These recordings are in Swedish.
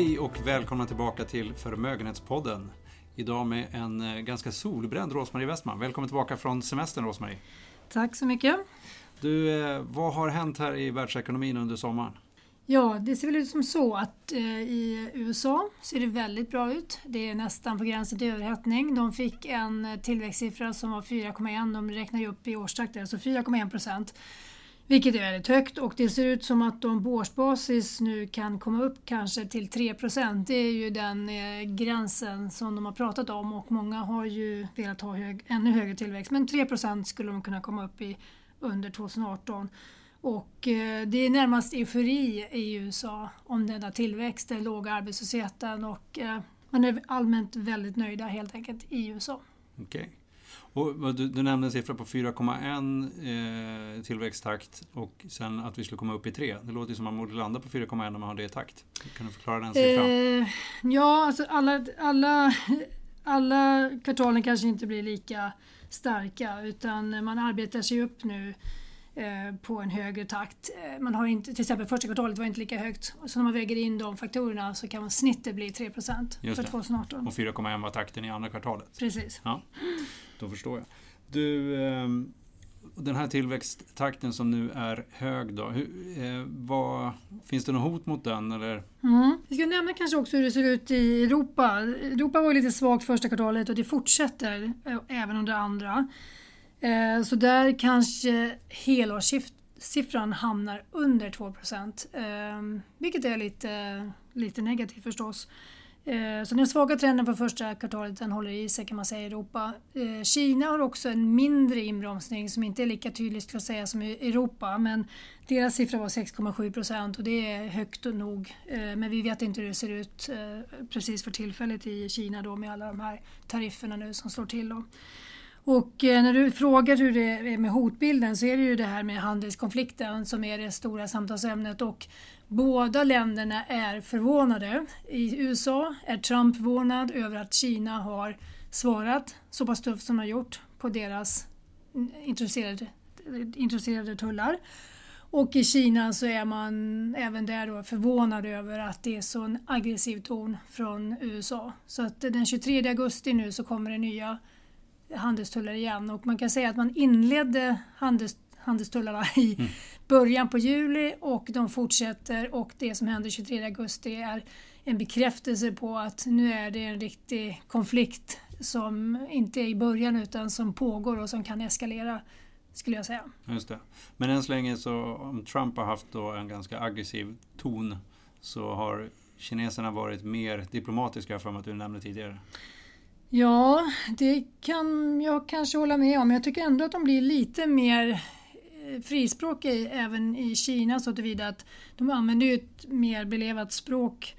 Hej och välkomna tillbaka till Förmögenhetspodden. Idag med en eh, ganska solbränd Rosmarie Westman. Välkommen tillbaka från semestern Rosmarie. Tack så mycket. Du, eh, vad har hänt här i världsekonomin under sommaren? Ja, det ser väl ut som så att eh, i USA ser det väldigt bra ut. Det är nästan på gränsen till överhettning. De fick en tillväxtsiffra som var 4,1. De räknar ju upp i årstakter, alltså 4,1 procent. Vilket är väldigt högt och det ser ut som att de på årsbasis nu kan komma upp kanske till 3 procent. Det är ju den eh, gränsen som de har pratat om och många har ju velat ha hög, ännu högre tillväxt. Men 3 procent skulle de kunna komma upp i under 2018. Och eh, det är närmast eufori i USA om denna tillväxt, den låga arbetslösheten och eh, man är allmänt väldigt nöjda helt enkelt i USA. Okay. Och du, du, nämnde en siffra på 4,1 eh, tillväxttakt och sen att vi skulle komma upp i 3. Det låter som att man borde landa på 4,1 om man har det i takt. Kan du förklara den siffran? Eh, ja, alltså alla, alla, alla kvartalen kanske inte blir lika starka utan man arbetar sig upp nu eh, på en högre takt. Eh, man har inte, till exempel första kvartalet var inte lika högt. Så när man väger in de faktorerna så kan man snittet bli 3 för 2018. Och 4,1 var takten i andra kvartalet? Precis. Ja, då förstår jag. Du, ehm, den här tillväxttakten som nu är hög då, hur, eh, vad, finns det något hot mot den? Eller? Mm. Vi ska nämna kanske också hur det ser ut i Europa. Europa var lite svagt första kvartalet och det fortsätter eh, även under andra. Eh, så där kanske helårssiffran hamnar under 2 eh, vilket är lite, lite negativt förstås. Eh, så den svaga trenden för första kvartalet den håller i sig kan man säga i Europa. Eh, Kina har också en mindre inbromsning som inte är lika tydlig skulle jag säga som i Europa men deras siffra var 6,7 procent och det är högt och nog. Eh, men vi vet inte hur det ser ut precis för tillfället i Kina då med alla de här tarifferna nu som slår till. Då. Och när du frågar hur det är med hotbilden så är det ju det här med handelskonflikten som är det stora samtalsämnet och båda länderna är förvånade. I USA är Trump förvånad över att Kina har svarat så pass tufft som de har gjort på deras intresserade, intresserade tullar. Och i Kina så är man även där då förvånad över att det är så en aggressiv ton från USA. Så att den 23 augusti nu så kommer det nya handelstullar igen och man kan säga att man inledde handels, handelstullarna i mm. början på juli och de fortsätter och det som händer 23 augusti är en bekräftelse på att nu är det en riktig konflikt som inte är i början utan som pågår och som kan eskalera skulle jag säga. Just det. Men än så länge så om Trump har haft då en ganska aggressiv ton så har kineserna varit mer diplomatiska för att du nämnde tidigare. Ja, det kan jag kanske hålla med om. Jag tycker ändå att de blir lite mer eh, frispråkiga även i Kina så tillvida att de använder ju ett mer belevat språk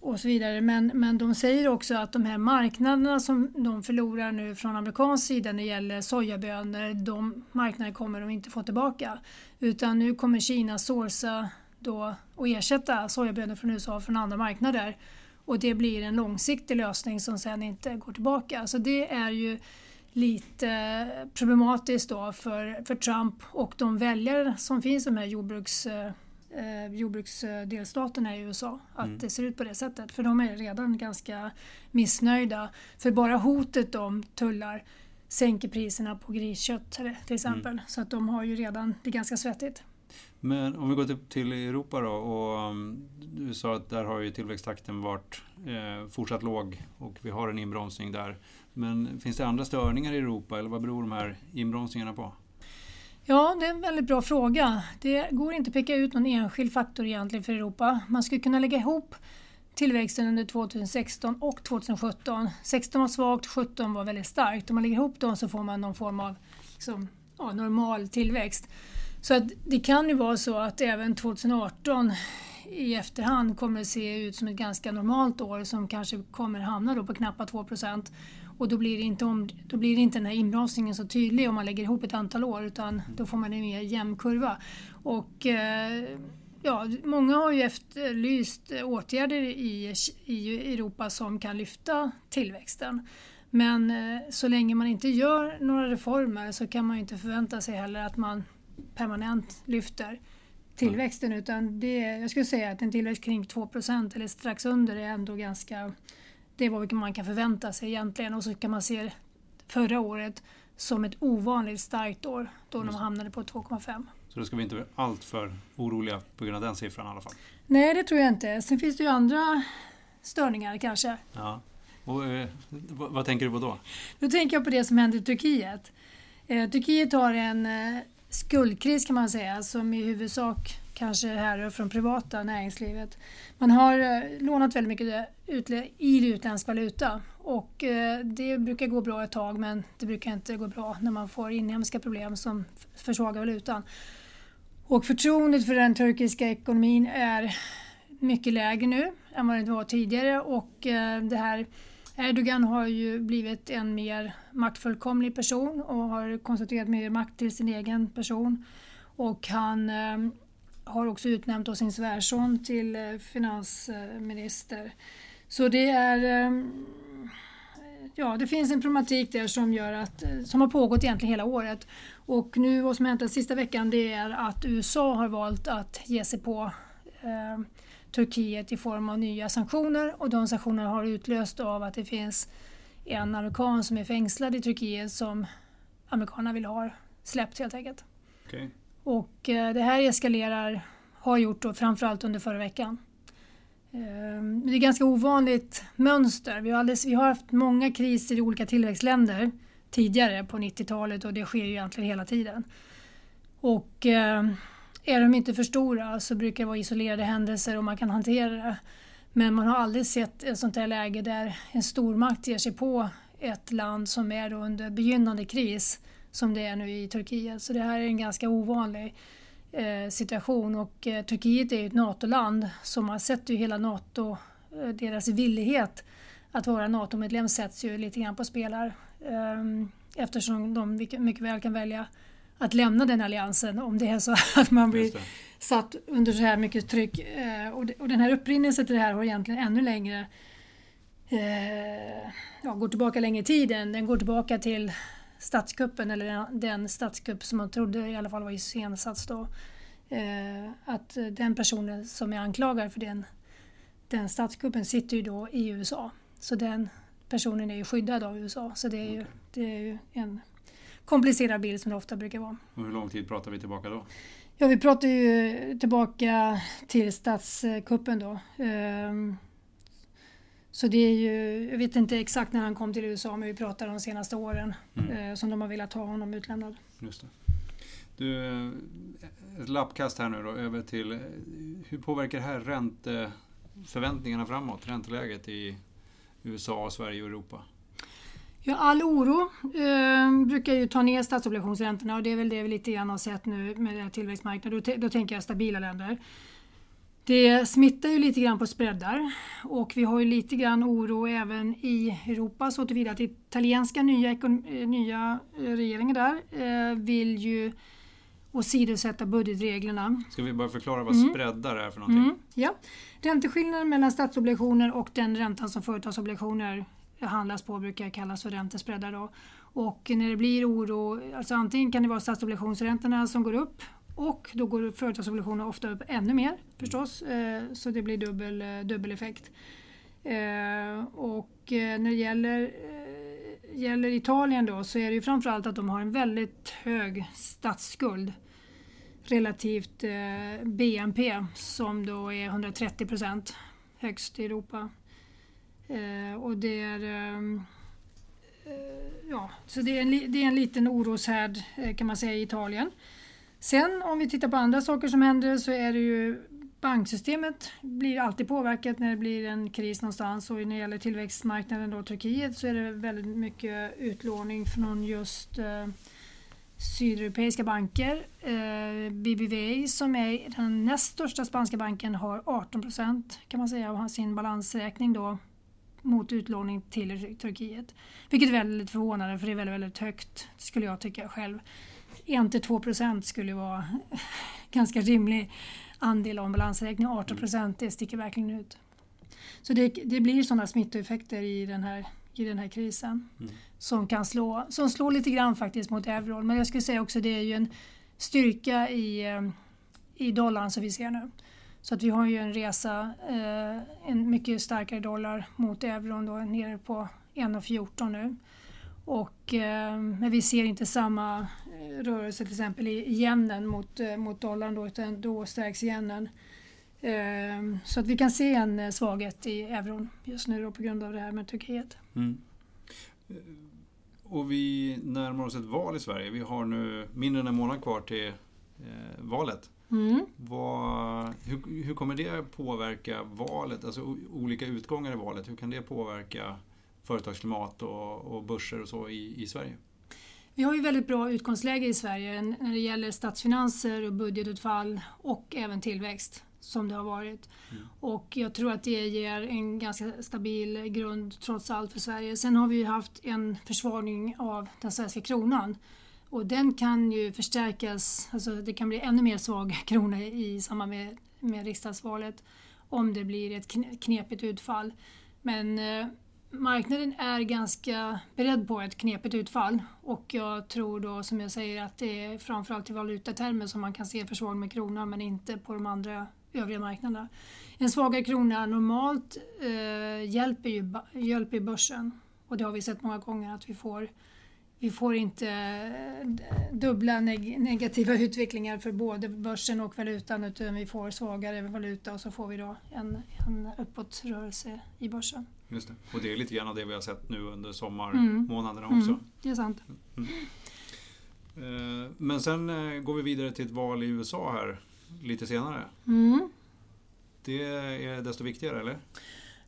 och så vidare. Men, men de säger också att de här marknaderna som de förlorar nu från amerikansk sida när det gäller sojabönor, de marknaderna kommer de inte få tillbaka. Utan nu kommer Kina sourca då och ersätta sojabönor från USA från andra marknader och det blir en långsiktig lösning som sen inte går tillbaka. Så det är ju lite problematiskt då för, för Trump och de väljare som finns i de här jordbruks, eh, jordbruksdelstaterna i USA. Att mm. det ser ut på det sättet. För de är redan ganska missnöjda. För bara hotet om tullar sänker priserna på griskött till exempel. Mm. Så att de har ju redan det ganska svettigt. Men om vi går till, till Europa då och um, du sa att där har ju tillväxttakten varit eh, fortsatt låg och vi har en inbromsning där. Men finns det andra störningar i Europa eller vad beror de här inbromsningarna på? Ja, det är en väldigt bra fråga. Det går inte att peka ut någon enskild faktor egentligen för Europa. Man skulle kunna lägga ihop tillväxten under 2016 och 2017. 16 var svagt, 17 var väldigt starkt. Om man lägger ihop dem så får man någon form av liksom, ja, normal tillväxt. Så att det kan ju vara så att även 2018 i efterhand kommer att se ut som ett ganska normalt år som kanske kommer hamna då på knappt 2 och då blir, det inte om, då blir det inte den här inbromsningen så tydlig om man lägger ihop ett antal år utan då får man en mer jämn kurva. Och, eh, ja, många har ju efterlyst åtgärder i, i Europa som kan lyfta tillväxten. Men eh, så länge man inte gör några reformer så kan man inte förvänta sig heller att man permanent lyfter tillväxten utan det, jag skulle säga att en tillväxt kring 2% eller strax under är ändå ganska det är vad man kan förvänta sig egentligen och så kan man se förra året som ett ovanligt starkt år då de hamnade på 2,5. Så då ska vi inte vara alltför oroliga på grund av den siffran i alla fall? Nej, det tror jag inte. Sen finns det ju andra störningar kanske. Ja. Och, eh, vad tänker du på då? Då tänker jag på det som händer i Turkiet. Eh, Turkiet har en eh, skuldkris kan man säga som i huvudsak kanske härrör från privata näringslivet. Man har eh, lånat väldigt mycket i utländsk valuta och eh, det brukar gå bra ett tag men det brukar inte gå bra när man får inhemska problem som försvagar valutan. Och förtroendet för den turkiska ekonomin är mycket lägre nu än vad det var tidigare och eh, det här Erdogan har ju blivit en mer maktfullkomlig person och har koncentrerat mer makt till sin egen person. Och han eh, har också utnämnt sin svärson till eh, finansminister. Så det är eh, Ja, det finns en problematik där som, gör att, eh, som har pågått egentligen hela året. Och nu vad som har hänt den sista veckan det är att USA har valt att ge sig på eh, Turkiet i form av nya sanktioner och de sanktionerna har utlöst av att det finns en amerikan som är fängslad i Turkiet som amerikanerna vill ha släppt helt enkelt. Okay. Och eh, det här eskalerar, har gjort då, framförallt under förra veckan. Ehm, det är ganska ovanligt mönster. Vi har, alldeles, vi har haft många kriser i olika tillväxtländer tidigare på 90-talet och det sker ju egentligen hela tiden. Och eh, är de inte för stora så brukar det vara isolerade händelser och man kan hantera det. Men man har aldrig sett ett sånt här läge där en stormakt ger sig på ett land som är under begynnande kris som det är nu i Turkiet. Så det här är en ganska ovanlig eh, situation och eh, Turkiet är ju ett NATO-land så man sett ju hela NATO, eh, deras villighet att vara NATO-medlem sätts ju lite grann på spel här. Ehm, eftersom de mycket väl kan välja att lämna den alliansen om det är så att man blir satt under så här mycket tryck. Eh, och, den här upprinnelsen till det här har egentligen ännu längre eh, ja, går tillbaka längre i tiden. Den går tillbaka till statskuppen, eller den, den statskupp som man trodde i alla fall var iscensatts då. Eh, att den personen som är anklagad för den, den statskuppen sitter ju då i USA. Så den personen är ju skyddad av USA. Så det är ju, det är ju en komplicerad bild som det ofta brukar vara. Och hur lång tid pratar vi tillbaka då? Ja, vi pratar ju tillbaka till statskuppen då. Eh, så det är ju, jag vet inte exakt när han kom till USA men vi pratar de senaste åren mm. eh, som de har velat ha honom utlämnad. Just det. Du, eh, ett lappkast här nu då över till hur påverkar det här ränteförväntningarna framåt, ränteläget i USA, Sverige och Europa? Ja, all oro eh, brukar ju ta ner statsobligationsräntorna och det är väl det vi lite grann har sett nu med tillväxtmarknaden. Då, då tänker jag stabila länder. Det smittar ju lite grann på spreadar och vi har ju lite grann oro även i Europa så tillvida att italienska nya, eh, nya eh, regeringen där eh, vill ju åsidosätta budgetreglerna. Ska vi bara förklara vad mm. spreadar är för någonting? Mm, ja. Ränteskillnaden mellan statsobligationer och den räntan som företagsobligationer handlas på brukar kallas för räntespreadar. Då. Och när det blir oro, alltså antingen kan det vara statsobligationsräntorna som går upp och då går företagsobligationer ofta upp ännu mer förstås, eh, så det blir dubbel, eh, dubbel effekt. Eh, och när det gäller, gäller Italien då så är det ju framförallt att de har en väldigt hög statsskuld relativt BNP som då är 130 procent högst i Europa. Eh, och det är ehm, eh, Ja, så det är en, det är en liten oroshärd eh, kan man säga i Italien. Sen om vi tittar på andra saker som händer så är det ju banksystemet blir alltid påverkat när det blir en kris någonstans och när det gäller tillväxtmarknaden då Turkiet så är det väldigt mycket utlåning från just eh, sydeuropeiska banker. Eh, BBVA som är den näst största spanska banken har 18 procent kan man säga av sin balansräkning då mot utlåning till Turkiet. Vilket är väldigt förvånande för det är väldigt, väldigt högt skulle jag tycka själv. 1-2 procent skulle vara ganska rimlig andel av en balansräkning. 18 procent det sticker verkligen ut. Så det, det blir sådana smittoeffekter i den här, i den här krisen mm. som kan slå, som slår lite grann faktiskt mot euron. Men jag skulle säga också det är ju en styrka i, i dollarn som vi ser nu. Så att vi har ju en resa, eh, en mycket starkare dollar mot euron då nere på 1,14 nu. Och, eh, men vi ser inte samma eh, rörelse till exempel i yenen mot, eh, mot dollarn då, utan då stärks yenen. Eh, så att vi kan se en eh, svaghet i euron just nu då på grund av det här med Turkiet. Mm. Eh, och vi närmar oss ett val i Sverige. Vi har nu mindre än en månad kvar till eh, valet. Mm. Vad, hur, hur, kommer det påverka valet, alltså olika utgångar i valet? Hur kan det påverka företagsklimat och, och börser och så i, i Sverige? Vi har ju väldigt bra utgångsläge i Sverige när det gäller statsfinanser och budgetutfall och även tillväxt som det har varit. Mm. Och jag tror att det ger en ganska stabil grund trots allt för Sverige. Sen har vi ju haft en försvagning av den svenska kronan och den kan ju förstärkas, alltså det kan bli ännu mer svag krona i samband med, med riksdagsvalet om det blir ett knepigt utfall. Men eh, marknaden är ganska beredd på ett knepigt utfall och jag tror då som jag säger att det är framförallt i valutatermer som man kan se försvagning med kronan men inte på de andra övriga marknaderna. En svagare krona normalt eh, hjälper ju hjälper börsen och det har vi sett många gånger att vi får vi får inte eh, dubbla neg negativa utvecklingar för både börsen och valutan utan vi får svagare valuta och så får vi då en, en uppåtrörelse i börsen. Just det. Och det är lite grann av det vi har sett nu under sommarmånaderna mm. också. Mm, det är sant. Mm. Eh, men sen eh, går vi vidare till ett val i USA här lite senare. Mm. Det är desto viktigare, eller?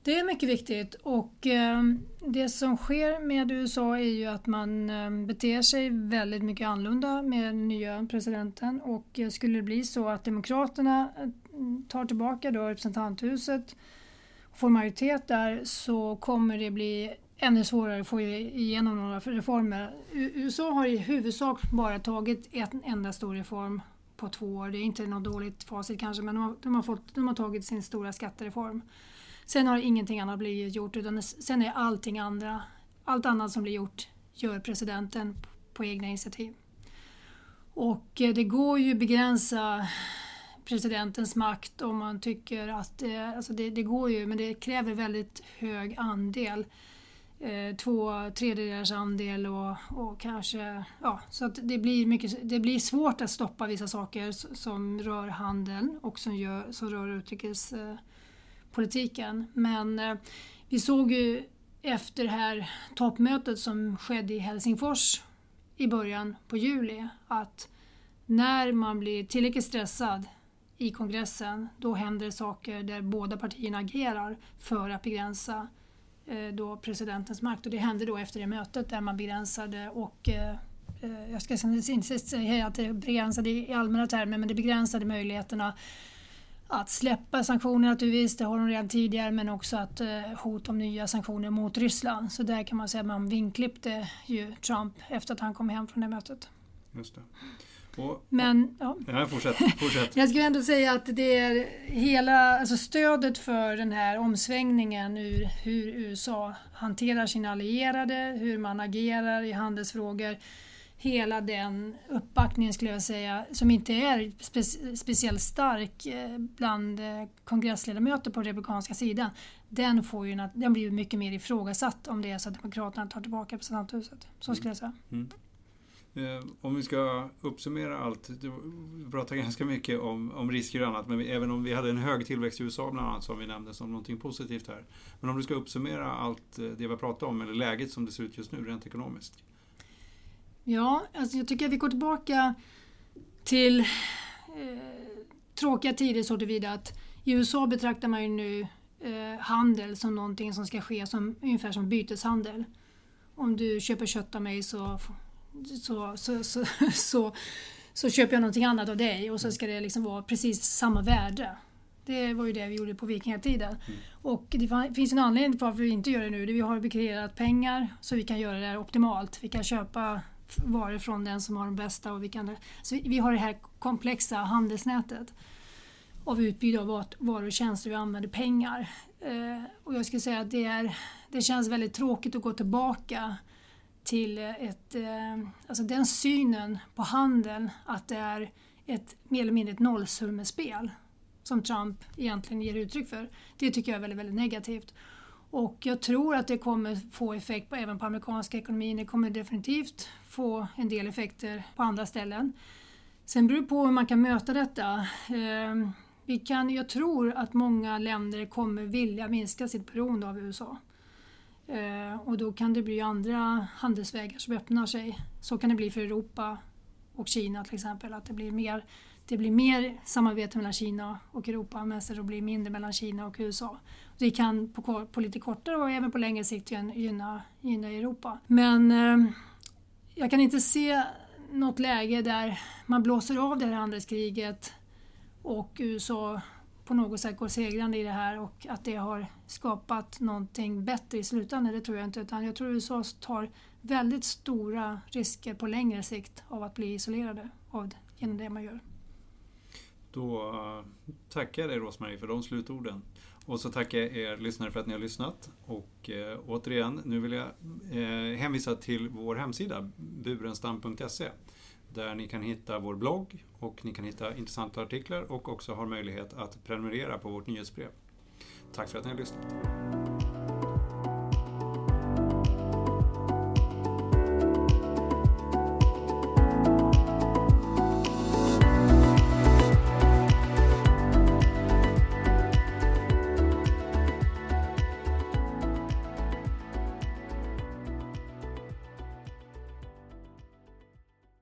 Det är mycket viktigt och ehm, det som sker med USA är ju att man ehm, beter sig väldigt mycket annorlunda med den nya presidenten och eh, skulle det bli så att Demokraterna eh, tar tillbaka då representanthuset och får majoritet där så kommer det bli ännu svårare att få igenom några reformer. USA har i huvudsak bara tagit en enda stor reform på två år. Det är inte något dåligt facit kanske men de har, de har, fått, de har tagit sin stora skattereform. Sen har ingenting annat blivit gjort utan sen är allting andra, allt annat som blir gjort gör presidenten på egna initiativ. Och eh, det går ju att begränsa presidentens makt om man tycker att eh, alltså det, det går ju men det kräver väldigt hög andel. Eh, två tredjedelars andel och, och kanske ja, så att det blir, mycket, det blir svårt att stoppa vissa saker som rör handeln och som, gör, som rör utrikes eh, politiken. Men eh, vi såg ju efter det här toppmötet som skedde i Helsingfors i början på juli att när man blir tillräckligt stressad i kongressen då händer det saker där båda partierna agerar för att begränsa eh, då presidentens makt. Och det hände då efter det mötet där man begränsade och eh, eh jag ska inte säga att det begränsade i allmänna termer men det begränsade möjligheterna att släppa sanktioner naturligtvis, det har de redan tidigare, men också att eh, hot om nya sanktioner mot Ryssland. Så där kan man säga att man vinklippte ju Trump efter att han kom hem från det mötet. Just det. Och, men, ja. ja fortsätt, fortsätt. Jag skulle ändå säga att det är hela alltså stödet för den här omsvängningen ur hur USA hanterar sina allierade, hur man agerar i handelsfrågor hela den uppbackningen skulle jag säga, som inte är spe, speciellt stark eh, bland eh, kongressledamöter på den republikanska sidan, den, får ju, den blir ju mycket mer ifrågasatt om det är så att Demokraterna tar tillbaka representanthuset. Så skulle jag säga. Mm. mm. Eh, om vi ska uppsummera allt, du pratar ganska mycket om, om risker och annat, men vi, även om vi hade en hög tillväxt i USA bland annat som vi nämnde som någonting positivt här. Men om du ska uppsummera allt det vi har pratat om, eller läget som det ser ut just nu rent ekonomiskt. Ja, alltså jag tycker att vi går tillbaka till eh, tråkiga tider så tillvida att i USA betraktar man ju nu eh, handel som någonting som ska ske som, ungefär som byteshandel. Om du köper kött av mig så, så, så, så, så, så köper jag någonting annat av dig och så ska det liksom vara precis samma värde. Det var ju det vi gjorde på vikingatiden. Mm. Och det finns en anledning till varför vi inte gör det nu. Vi har kreerat pengar så vi kan göra det optimalt. Vi kan köpa varor från den som har de bästa. Och vi, andra. så vi har det här komplexa handelsnätet av utbud av varor och tjänster. Vi använder pengar. Eh, och jag skulle säga att det, är, det känns väldigt tråkigt att gå tillbaka till ett, eh, alltså den synen på handeln att det är ett mer eller mindre ett nollsummespel som Trump egentligen ger uttryck för. Det tycker jag är väldigt, väldigt negativt. Och jag tror att det kommer få effekt på, även på amerikanska ekonomin. Det kommer definitivt få en del effekter på andra ställen. Sen beror det på hur man kan möta detta. Ehm, vi kan, jag tror att många länder kommer vilja minska sitt beroende av USA. Ehm, och då kan det bli andra handelsvägar som öppnar sig. Så kan det bli för Europa och Kina till exempel. Att det blir mer, det blir mer samarbete mellan Kina och Europa medan det blir mindre mellan Kina och USA. Det kan på, på lite kortare och även på längre sikt gynna, gynna Europa. Men eh, jag kan inte se något läge där man blåser av det här handelskriget och USA på något sätt går segrande i det här och att det har skapat någonting bättre i slutändan, det tror jag inte. Utan jag tror USA tar väldigt stora risker på längre sikt av att bli isolerade av, genom det man gör. Då eh, tackar jag dig Rosmarie för de slutorden. Och så tackar jag er lyssnare för att ni har lyssnat. Och eh, återigen, nu vill jag eh, hänvisa till vår hemsida burenstam.se där ni kan hitta vår blogg och ni kan hitta intressanta artiklar och också har möjlighet att prenumerera på vårt nyhetsbrev. Tack för att ni har lyssnat.